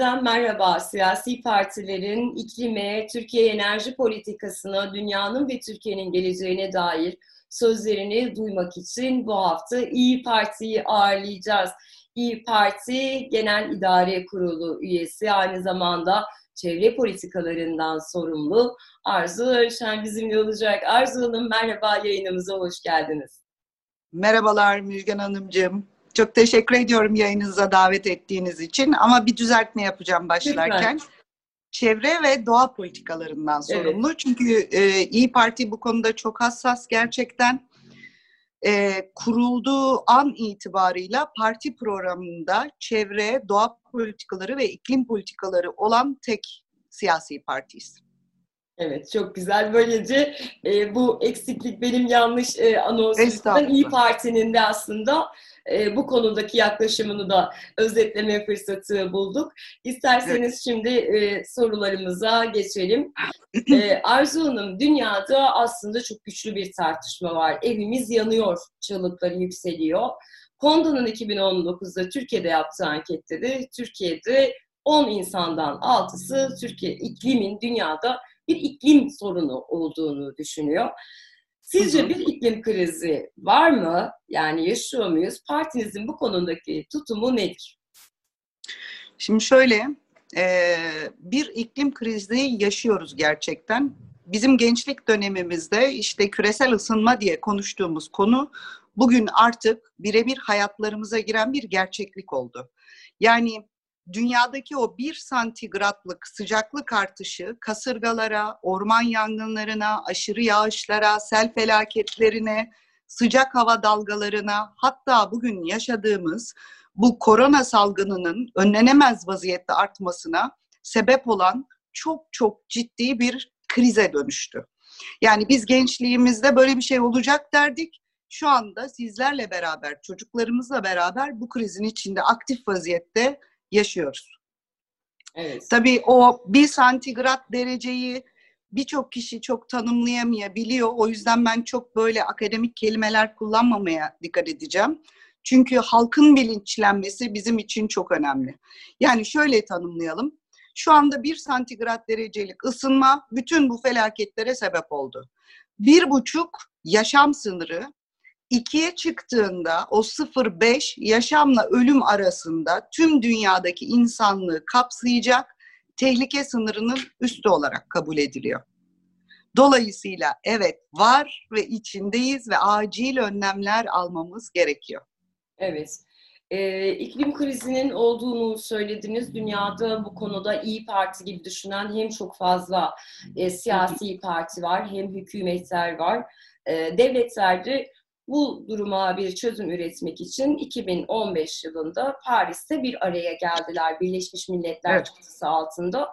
Denklem'den merhaba. Siyasi partilerin iklime, Türkiye enerji politikasına, dünyanın ve Türkiye'nin geleceğine dair sözlerini duymak için bu hafta İyi Parti'yi ağırlayacağız. İyi Parti Genel İdare Kurulu üyesi, aynı zamanda çevre politikalarından sorumlu Arzu Örşen bizimle olacak. Arzu Hanım merhaba yayınımıza hoş geldiniz. Merhabalar Müjgan Hanımcığım. Çok teşekkür ediyorum yayınınıza davet ettiğiniz için ama bir düzeltme yapacağım başlarken. Lütfen. Çevre ve doğa politikalarından sorumlu. Evet. Çünkü e, İyi Parti bu konuda çok hassas gerçekten. E, kurulduğu an itibarıyla parti programında çevre, doğa politikaları ve iklim politikaları olan tek siyasi partiyiz. Evet çok güzel. Böylece e, bu eksiklik benim yanlış e, anonsumdan İyi Parti'nin de aslında e, bu konudaki yaklaşımını da özetleme fırsatı bulduk. İsterseniz evet. şimdi e, sorularımıza geçelim. E, Arzu Hanım, dünyada aslında çok güçlü bir tartışma var. Evimiz yanıyor, çığlıkları yükseliyor. Konda'nın 2019'da Türkiye'de yaptığı ankette de Türkiye'de 10 insandan 6'sı Türkiye iklimin dünyada bir iklim sorunu olduğunu düşünüyor. Sizce bir iklim krizi var mı? Yani yaşıyor muyuz? Partinizin bu konudaki tutumu nedir? Şimdi şöyle, bir iklim krizi yaşıyoruz gerçekten. Bizim gençlik dönemimizde işte küresel ısınma diye konuştuğumuz konu bugün artık birebir hayatlarımıza giren bir gerçeklik oldu. Yani dünyadaki o bir santigratlık sıcaklık artışı kasırgalara, orman yangınlarına, aşırı yağışlara, sel felaketlerine, sıcak hava dalgalarına hatta bugün yaşadığımız bu korona salgınının önlenemez vaziyette artmasına sebep olan çok çok ciddi bir krize dönüştü. Yani biz gençliğimizde böyle bir şey olacak derdik. Şu anda sizlerle beraber, çocuklarımızla beraber bu krizin içinde aktif vaziyette yaşıyoruz. Evet. Tabii o bir santigrat dereceyi birçok kişi çok tanımlayamayabiliyor. O yüzden ben çok böyle akademik kelimeler kullanmamaya dikkat edeceğim. Çünkü halkın bilinçlenmesi bizim için çok önemli. Yani şöyle tanımlayalım. Şu anda bir santigrat derecelik ısınma bütün bu felaketlere sebep oldu. Bir buçuk yaşam sınırı ikiye çıktığında o 0-5 yaşamla ölüm arasında tüm dünyadaki insanlığı kapsayacak tehlike sınırının üstü olarak kabul ediliyor. Dolayısıyla evet var ve içindeyiz ve acil önlemler almamız gerekiyor. Evet. Ee, iklim krizinin olduğunu söylediniz. Dünyada bu konuda iyi Parti gibi düşünen hem çok fazla e, siyasi parti var hem hükümetler var. E, devletlerde bu duruma bir çözüm üretmek için 2015 yılında Paris'te bir araya geldiler Birleşmiş Milletler evet. çatısı altında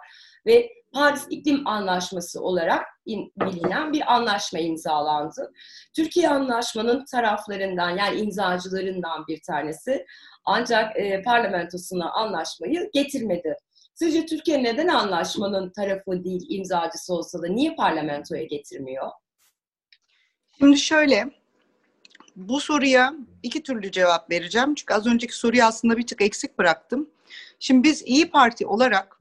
ve Paris İklim Anlaşması olarak in, bilinen bir anlaşma imzalandı. Türkiye anlaşmanın taraflarından yani imzacılarından bir tanesi ancak e, parlamentosuna anlaşmayı getirmedi. Sizce Türkiye neden anlaşmanın tarafı değil imzacısı olsa da niye parlamentoya getirmiyor? Şimdi şöyle, bu soruya iki türlü cevap vereceğim. Çünkü az önceki soruyu aslında bir tık eksik bıraktım. Şimdi biz İyi Parti olarak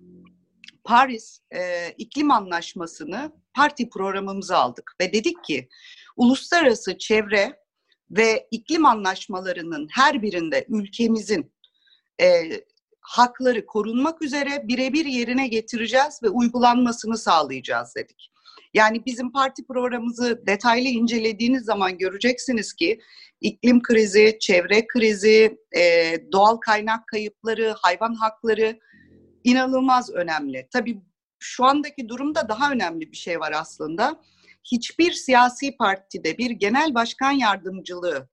Paris e, iklim anlaşmasını parti programımıza aldık ve dedik ki uluslararası çevre ve iklim anlaşmalarının her birinde ülkemizin e, hakları korunmak üzere birebir yerine getireceğiz ve uygulanmasını sağlayacağız dedik. Yani bizim parti programımızı detaylı incelediğiniz zaman göreceksiniz ki iklim krizi, çevre krizi, e, doğal kaynak kayıpları, hayvan hakları inanılmaz önemli. Tabii şu andaki durumda daha önemli bir şey var aslında. Hiçbir siyasi partide bir genel başkan yardımcılığı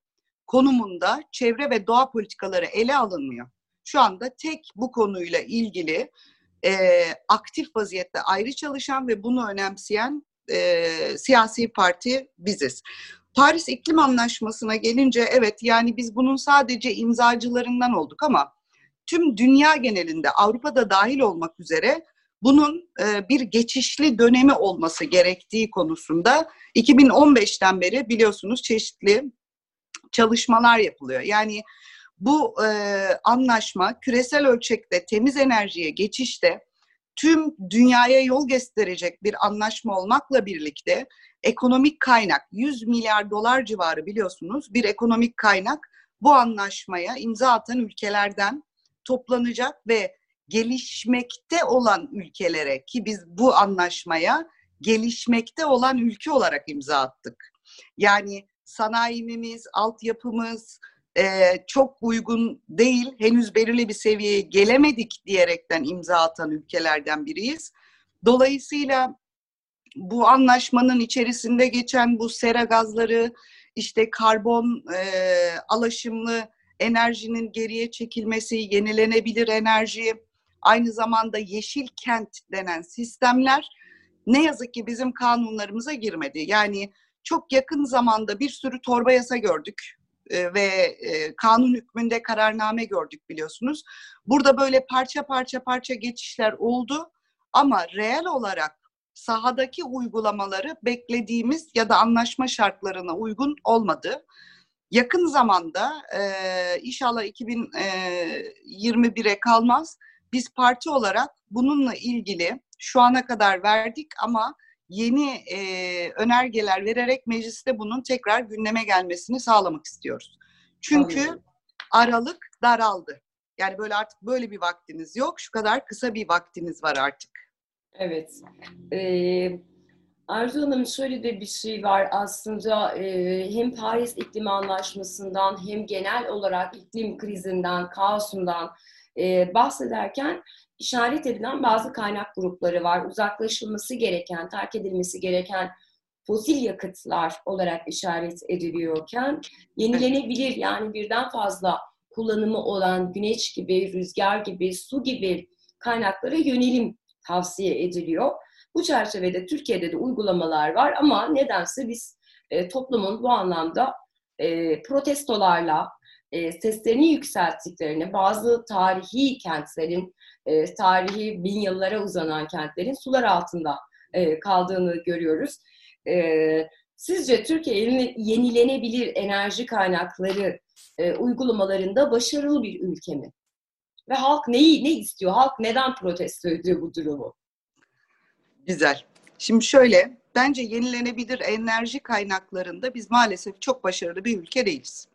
konumunda çevre ve doğa politikaları ele alınmıyor. Şu anda tek bu konuyla ilgili e, aktif vaziyette ayrı çalışan ve bunu önemseyen e, siyasi parti biziz. Paris İklim Anlaşması'na gelince evet yani biz bunun sadece imzacılarından olduk ama tüm dünya genelinde Avrupa'da dahil olmak üzere bunun e, bir geçişli dönemi olması gerektiği konusunda 2015'ten beri biliyorsunuz çeşitli çalışmalar yapılıyor. Yani Bu e, anlaşma küresel ölçekte temiz enerjiye geçişte tüm dünyaya yol gösterecek bir anlaşma olmakla birlikte ekonomik kaynak 100 milyar dolar civarı biliyorsunuz bir ekonomik kaynak bu anlaşmaya imza atan ülkelerden toplanacak ve gelişmekte olan ülkelere ki biz bu anlaşmaya gelişmekte olan ülke olarak imza attık. Yani sanayimiz, altyapımız e, çok uygun değil, henüz belirli bir seviyeye gelemedik diyerekten imza atan ülkelerden biriyiz. Dolayısıyla bu anlaşmanın içerisinde geçen bu sera gazları, işte karbon e, alaşımlı enerjinin geriye çekilmesi, yenilenebilir enerji, aynı zamanda yeşil kent denen sistemler ne yazık ki bizim kanunlarımıza girmedi. Yani çok yakın zamanda bir sürü torba yasa gördük ve e, kanun hükmünde kararname gördük biliyorsunuz. Burada böyle parça parça parça geçişler oldu ama reel olarak sahadaki uygulamaları beklediğimiz ya da anlaşma şartlarına uygun olmadı. Yakın zamanda e, inşallah 2021'e kalmaz biz parti olarak bununla ilgili şu ana kadar verdik ama yeni e, önergeler vererek mecliste bunun tekrar gündeme gelmesini sağlamak istiyoruz. Çünkü Anladım. aralık daraldı. Yani böyle artık böyle bir vaktiniz yok. Şu kadar kısa bir vaktiniz var artık. Evet. Ee, Arzu Hanım şöyle de bir şey var aslında e, hem Paris İklim Anlaşması'ndan hem genel olarak iklim krizinden, kaosundan e, bahsederken işaret edilen bazı kaynak grupları var. Uzaklaşılması gereken, terk edilmesi gereken fosil yakıtlar olarak işaret ediliyorken yenilenebilir yani birden fazla kullanımı olan güneş gibi, rüzgar gibi, su gibi kaynaklara yönelim tavsiye ediliyor. Bu çerçevede Türkiye'de de uygulamalar var ama nedense biz e, toplumun bu anlamda e, protestolarla, e, seslerini yükselttiklerini, bazı tarihi kentlerin, e, tarihi bin yıllara uzanan kentlerin sular altında e, kaldığını görüyoruz. E, sizce Türkiye yenilenebilir enerji kaynakları e, uygulamalarında başarılı bir ülke mi? Ve halk neyi ne istiyor? Halk neden protesto ediyor bu durumu? Güzel. Şimdi şöyle, bence yenilenebilir enerji kaynaklarında biz maalesef çok başarılı bir ülke değiliz.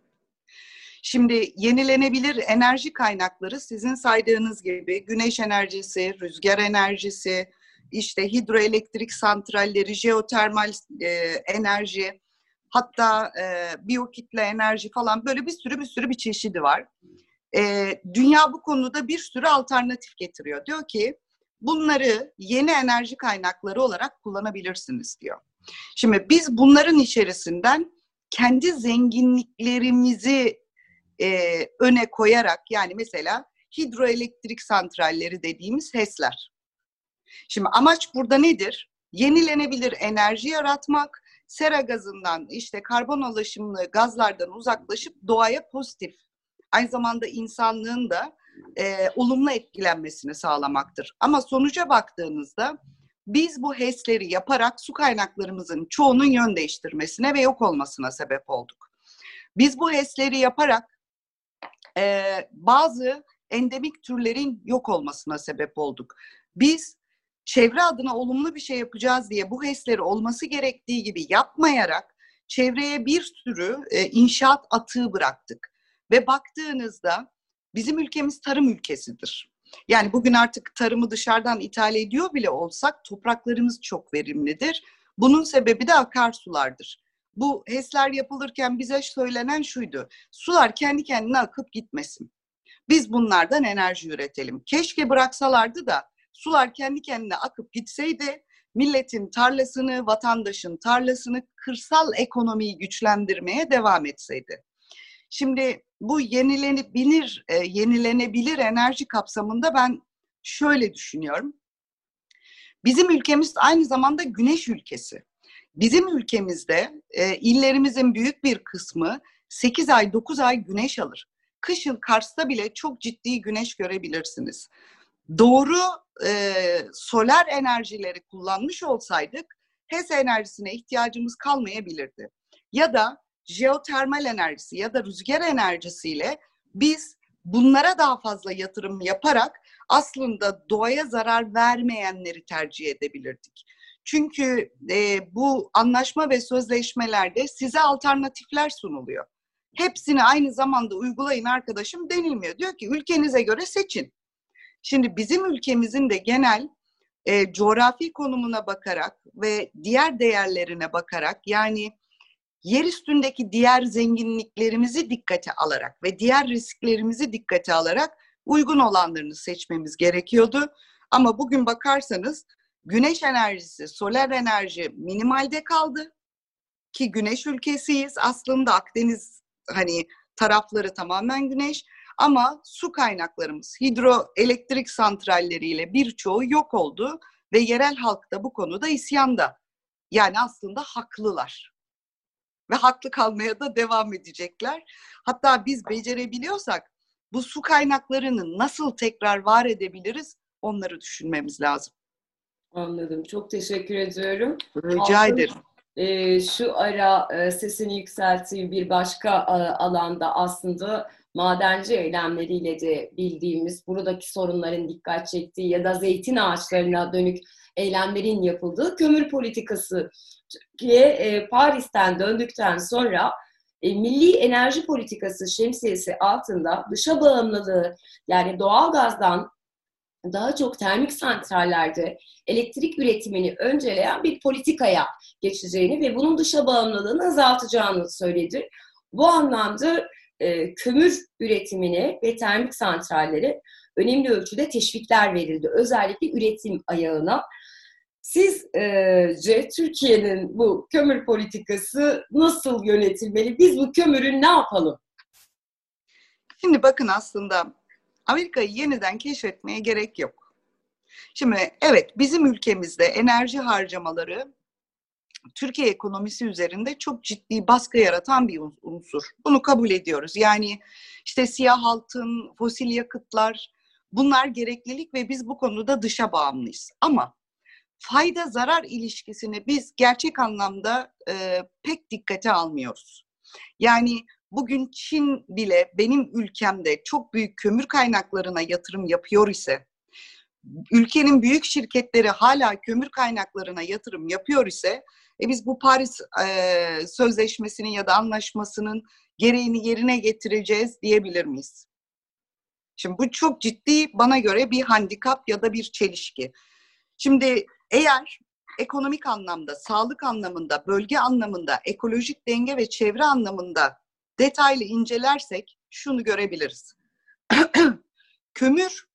Şimdi yenilenebilir enerji kaynakları sizin saydığınız gibi güneş enerjisi, rüzgar enerjisi, işte hidroelektrik santralleri, jeotermal e, enerji, hatta e, biyokitle enerji falan böyle bir sürü bir sürü bir çeşidi var. E, dünya bu konuda bir sürü alternatif getiriyor. Diyor ki bunları yeni enerji kaynakları olarak kullanabilirsiniz diyor. Şimdi biz bunların içerisinden kendi zenginliklerimizi e, öne koyarak yani mesela hidroelektrik santralleri dediğimiz HES'ler. Şimdi amaç burada nedir? Yenilenebilir enerji yaratmak, sera gazından işte karbon alaşımlı gazlardan uzaklaşıp doğaya pozitif, aynı zamanda insanlığın da e, olumlu etkilenmesini sağlamaktır. Ama sonuca baktığınızda biz bu HES'leri yaparak su kaynaklarımızın çoğunun yön değiştirmesine ve yok olmasına sebep olduk. Biz bu HES'leri yaparak e, bazı endemik türlerin yok olmasına sebep olduk. Biz çevre adına olumlu bir şey yapacağız diye bu HES'leri olması gerektiği gibi yapmayarak çevreye bir sürü e, inşaat atığı bıraktık. Ve baktığınızda bizim ülkemiz tarım ülkesidir. Yani bugün artık tarımı dışarıdan ithal ediyor bile olsak topraklarımız çok verimlidir. Bunun sebebi de akarsulardır bu HES'ler yapılırken bize söylenen şuydu. Sular kendi kendine akıp gitmesin. Biz bunlardan enerji üretelim. Keşke bıraksalardı da sular kendi kendine akıp gitseydi milletin tarlasını, vatandaşın tarlasını, kırsal ekonomiyi güçlendirmeye devam etseydi. Şimdi bu yenilenebilir, e, yenilenebilir enerji kapsamında ben şöyle düşünüyorum. Bizim ülkemiz aynı zamanda güneş ülkesi. Bizim ülkemizde e, illerimizin büyük bir kısmı 8 ay 9 ay güneş alır. Kışın Kars'ta bile çok ciddi güneş görebilirsiniz. Doğru e, solar enerjileri kullanmış olsaydık HES enerjisine ihtiyacımız kalmayabilirdi. Ya da jeotermal enerjisi ya da rüzgar enerjisiyle biz bunlara daha fazla yatırım yaparak aslında doğaya zarar vermeyenleri tercih edebilirdik. Çünkü e, bu anlaşma ve sözleşmelerde size alternatifler sunuluyor. Hepsini aynı zamanda uygulayın arkadaşım denilmiyor. Diyor ki ülkenize göre seçin. Şimdi bizim ülkemizin de genel e, coğrafi konumuna bakarak ve diğer değerlerine bakarak yani yer üstündeki diğer zenginliklerimizi dikkate alarak ve diğer risklerimizi dikkate alarak uygun olanlarını seçmemiz gerekiyordu. Ama bugün bakarsanız güneş enerjisi, solar enerji minimalde kaldı. Ki güneş ülkesiyiz. Aslında Akdeniz hani tarafları tamamen güneş. Ama su kaynaklarımız, hidroelektrik santralleriyle birçoğu yok oldu ve yerel halk da bu konuda isyanda. Yani aslında haklılar. Ve haklı kalmaya da devam edecekler. Hatta biz becerebiliyorsak bu su kaynaklarını nasıl tekrar var edebiliriz onları düşünmemiz lazım. Anladım. Çok teşekkür ediyorum. Rica Altın, ederim. E, şu ara e, sesini yükselttiği bir başka e, alanda aslında madenci eylemleriyle de bildiğimiz buradaki sorunların dikkat çektiği ya da zeytin ağaçlarına dönük eylemlerin yapıldığı kömür politikası. Türkiye e, Paris'ten döndükten sonra e, milli enerji politikası şemsiyesi altında dışa bağımlılığı yani doğal gazdan daha çok termik santrallerde elektrik üretimini önceleyen bir politikaya geçeceğini ve bunun dışa bağımlılığını azaltacağını söyledi. Bu anlamda e, kömür üretimine ve termik santrallere önemli ölçüde teşvikler verildi. Özellikle üretim ayağına. Sizce Türkiye'nin bu kömür politikası nasıl yönetilmeli? Biz bu kömürü ne yapalım? Şimdi bakın aslında Amerika'yı yeniden keşfetmeye gerek yok. Şimdi evet bizim ülkemizde enerji harcamaları Türkiye ekonomisi üzerinde çok ciddi baskı yaratan bir unsur. Bunu kabul ediyoruz. Yani işte siyah altın, fosil yakıtlar bunlar gereklilik ve biz bu konuda dışa bağımlıyız. Ama fayda zarar ilişkisini biz gerçek anlamda e, pek dikkate almıyoruz. Yani bugün Çin bile benim ülkemde çok büyük kömür kaynaklarına yatırım yapıyor ise ülkenin büyük şirketleri hala kömür kaynaklarına yatırım yapıyor ise e biz bu Paris e, Sözleşmesi'nin ya da anlaşmasının gereğini yerine getireceğiz diyebilir miyiz? Şimdi bu çok ciddi bana göre bir handikap ya da bir çelişki. Şimdi eğer ekonomik anlamda, sağlık anlamında, bölge anlamında, ekolojik denge ve çevre anlamında detaylı incelersek şunu görebiliriz. Kömür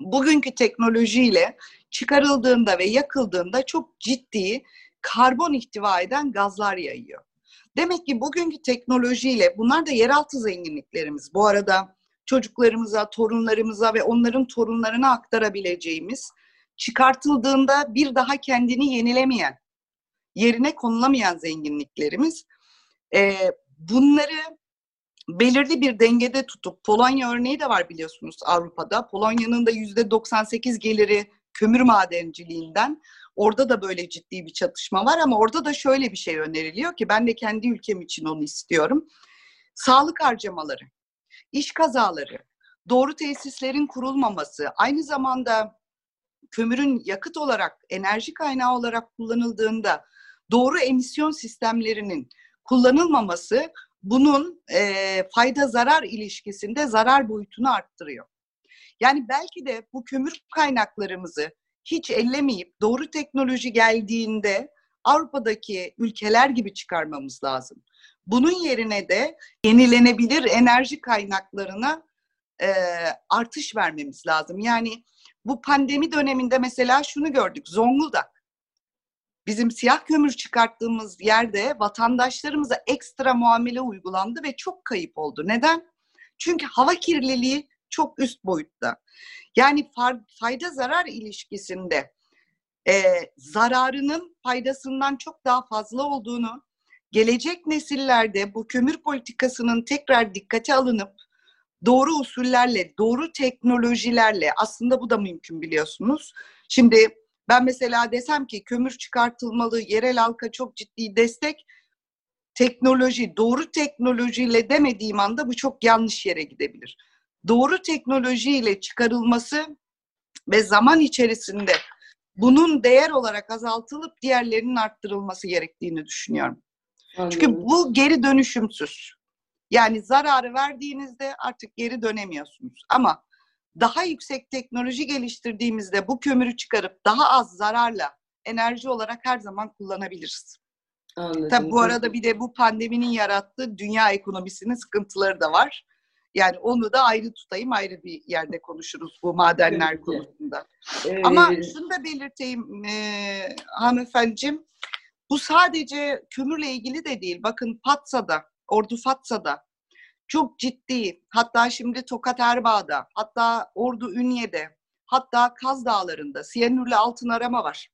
bugünkü teknolojiyle çıkarıldığında ve yakıldığında çok ciddi karbon ihtiva eden gazlar yayıyor. Demek ki bugünkü teknolojiyle bunlar da yeraltı zenginliklerimiz. Bu arada çocuklarımıza, torunlarımıza ve onların torunlarına aktarabileceğimiz çıkartıldığında bir daha kendini yenilemeyen, yerine konulamayan zenginliklerimiz. Ee, bunları belirli bir dengede tutup Polonya örneği de var biliyorsunuz Avrupa'da. Polonya'nın da yüzde 98 geliri kömür madenciliğinden. Orada da böyle ciddi bir çatışma var ama orada da şöyle bir şey öneriliyor ki ben de kendi ülkem için onu istiyorum. Sağlık harcamaları, iş kazaları, doğru tesislerin kurulmaması, aynı zamanda kömürün yakıt olarak, enerji kaynağı olarak kullanıldığında doğru emisyon sistemlerinin kullanılmaması bunun e, fayda zarar ilişkisinde zarar boyutunu arttırıyor. Yani belki de bu kömür kaynaklarımızı hiç ellemeyip doğru teknoloji geldiğinde Avrupa'daki ülkeler gibi çıkarmamız lazım. Bunun yerine de yenilenebilir enerji kaynaklarına e, artış vermemiz lazım. Yani bu pandemi döneminde mesela şunu gördük. Zonguldak bizim siyah kömür çıkarttığımız yerde vatandaşlarımıza ekstra muamele uygulandı ve çok kayıp oldu. Neden? Çünkü hava kirliliği çok üst boyutta. Yani fayda zarar ilişkisinde e, zararının faydasından çok daha fazla olduğunu, gelecek nesillerde bu kömür politikasının tekrar dikkate alınıp doğru usullerle, doğru teknolojilerle aslında bu da mümkün biliyorsunuz. Şimdi ben mesela desem ki kömür çıkartılmalı, yerel halka çok ciddi destek teknoloji, doğru teknolojiyle demediğim anda bu çok yanlış yere gidebilir. Doğru teknolojiyle çıkarılması ve zaman içerisinde bunun değer olarak azaltılıp diğerlerinin arttırılması gerektiğini düşünüyorum. Anladım. Çünkü bu geri dönüşümsüz. Yani zararı verdiğinizde artık geri dönemiyorsunuz. Ama daha yüksek teknoloji geliştirdiğimizde bu kömürü çıkarıp daha az zararla enerji olarak her zaman kullanabiliriz. Anladım. Tabii bu arada bir de bu pandeminin yarattığı dünya ekonomisinin sıkıntıları da var. Yani onu da ayrı tutayım, ayrı bir yerde konuşuruz bu madenler evet. konusunda. Ee, Ama şunu da belirteyim e, hanımefendiciğim, bu sadece kömürle ilgili de değil. Bakın Patsa'da, Ordu Fatsa'da çok ciddi, hatta şimdi Tokat Erbaa'da, hatta Ordu Ünye'de, hatta Kaz Dağları'nda siyanürle altın arama var.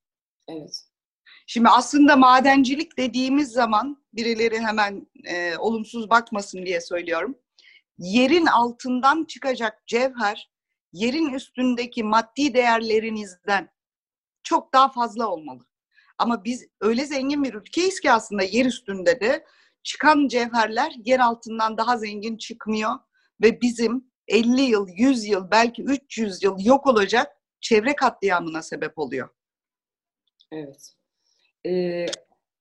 Evet. Şimdi aslında madencilik dediğimiz zaman birileri hemen e, olumsuz bakmasın diye söylüyorum. Yerin altından çıkacak cevher yerin üstündeki maddi değerlerinizden çok daha fazla olmalı. Ama biz öyle zengin bir ülkeyiz ki aslında yer üstünde de çıkan cevherler yer altından daha zengin çıkmıyor ve bizim 50 yıl, 100 yıl, belki 300 yıl yok olacak çevre katliamına sebep oluyor. Evet. Ee,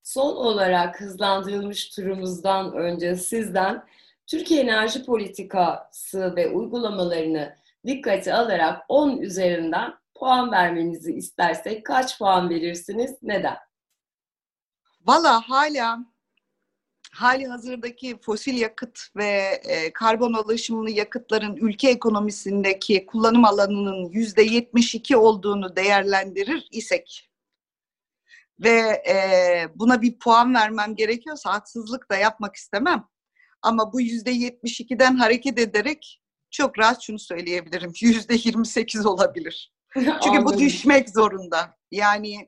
son olarak hızlandırılmış turumuzdan önce sizden Türkiye enerji politikası ve uygulamalarını dikkate alarak 10 üzerinden puan vermenizi istersek kaç puan verirsiniz? Neden? Valla hala hali hazırdaki fosil yakıt ve e, karbon alaşımlı yakıtların ülke ekonomisindeki kullanım alanının yüzde 72 olduğunu değerlendirir isek ve e, buna bir puan vermem gerekiyorsa haksızlık da yapmak istemem. Ama bu yüzde 72'den hareket ederek çok rahat şunu söyleyebilirim. Yüzde 28 olabilir. Çünkü bu düşmek zorunda. Yani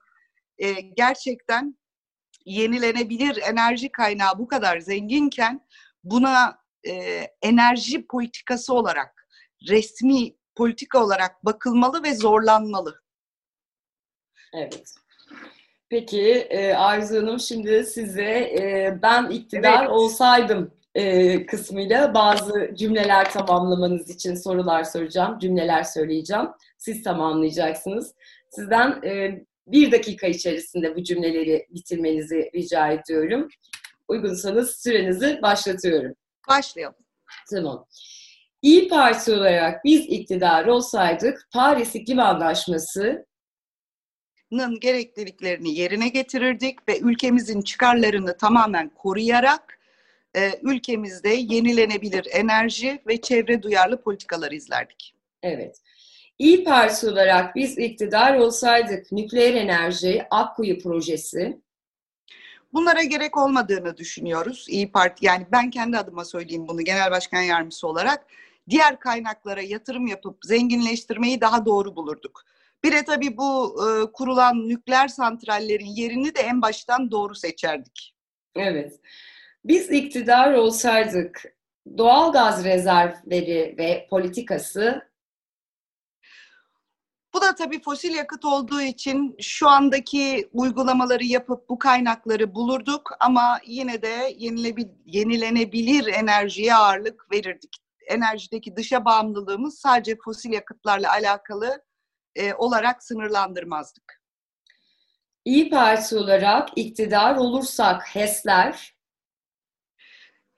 e, gerçekten yenilenebilir enerji kaynağı bu kadar zenginken buna e, enerji politikası olarak resmi politika olarak bakılmalı ve zorlanmalı. Evet. Peki e, Arzu Hanım şimdi size e, ben iktidar evet. olsaydım e, kısmıyla bazı cümleler tamamlamanız için sorular soracağım, cümleler söyleyeceğim. Siz tamamlayacaksınız. Sizden e, bir dakika içerisinde bu cümleleri bitirmenizi rica ediyorum. Uygunsanız sürenizi başlatıyorum. Başlayalım. Tamam. İyi Parti olarak biz iktidar olsaydık Paris İklim Anlaşması gerekliliklerini yerine getirirdik ve ülkemizin çıkarlarını tamamen koruyarak e, ülkemizde yenilenebilir enerji ve çevre duyarlı politikalar izlerdik. Evet. İyi Parti olarak biz iktidar olsaydık nükleer enerji, Akkuyu projesi. Bunlara gerek olmadığını düşünüyoruz. İyi Parti yani ben kendi adıma söyleyeyim bunu genel başkan yardımcısı olarak. Diğer kaynaklara yatırım yapıp zenginleştirmeyi daha doğru bulurduk. Bir de tabii bu e, kurulan nükleer santrallerin yerini de en baştan doğru seçerdik. Evet. Biz iktidar olsaydık doğal gaz rezervleri ve politikası bu da tabii fosil yakıt olduğu için şu andaki uygulamaları yapıp bu kaynakları bulurduk ama yine de yenilenebilir enerjiye ağırlık verirdik. Enerjideki dışa bağımlılığımız sadece fosil yakıtlarla alakalı e, olarak sınırlandırmazdık. İyi Parti olarak iktidar olursak HES'ler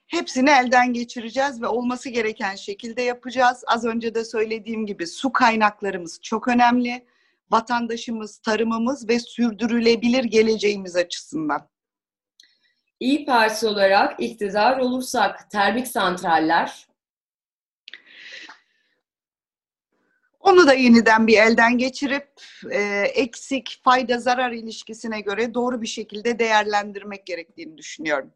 Hepsini elden geçireceğiz ve olması gereken şekilde yapacağız. Az önce de söylediğim gibi su kaynaklarımız çok önemli. Vatandaşımız, tarımımız ve sürdürülebilir geleceğimiz açısından. İyi Parti olarak iktidar olursak termik santraller Onu da yeniden bir elden geçirip e, eksik fayda zarar ilişkisine göre doğru bir şekilde değerlendirmek gerektiğini düşünüyorum.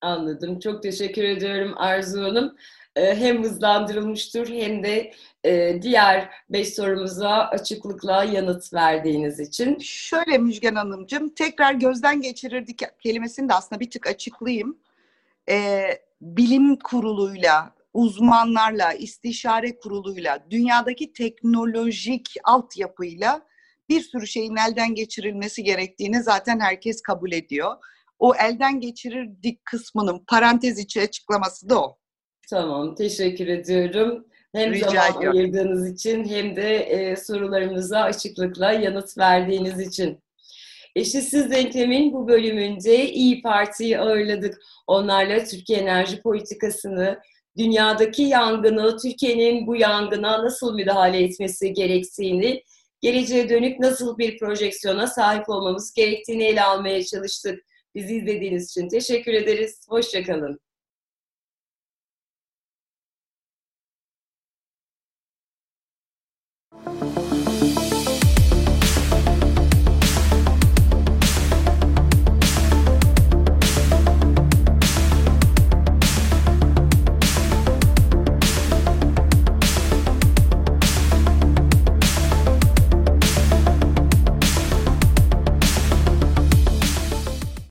Anladım. Çok teşekkür ediyorum Arzu Hanım. Ee, hem hızlandırılmıştır hem de e, diğer beş sorumuza açıklıkla yanıt verdiğiniz için. Şöyle Müjgan Hanımcığım, tekrar gözden geçirirdik kelimesini de aslında bir tık açıklayayım. Ee, bilim kuruluyla, uzmanlarla, istişare kuruluyla, dünyadaki teknolojik altyapıyla bir sürü şeyin elden geçirilmesi gerektiğini zaten herkes kabul ediyor. O elden geçirirdik kısmının parantez içi açıklaması da o. Tamam, teşekkür ediyorum. Hem Rica zaman ediyorum. ayırdığınız için hem de e, sorularımıza açıklıkla yanıt verdiğiniz için. Eşitsiz Denklem'in bu bölümünde İyi Parti'yi ağırladık. Onlarla Türkiye enerji politikasını, dünyadaki yangını, Türkiye'nin bu yangına nasıl müdahale etmesi gerektiğini, geleceğe dönük nasıl bir projeksiyona sahip olmamız gerektiğini ele almaya çalıştık. Bizi izlediğiniz için teşekkür ederiz. Hoşçakalın.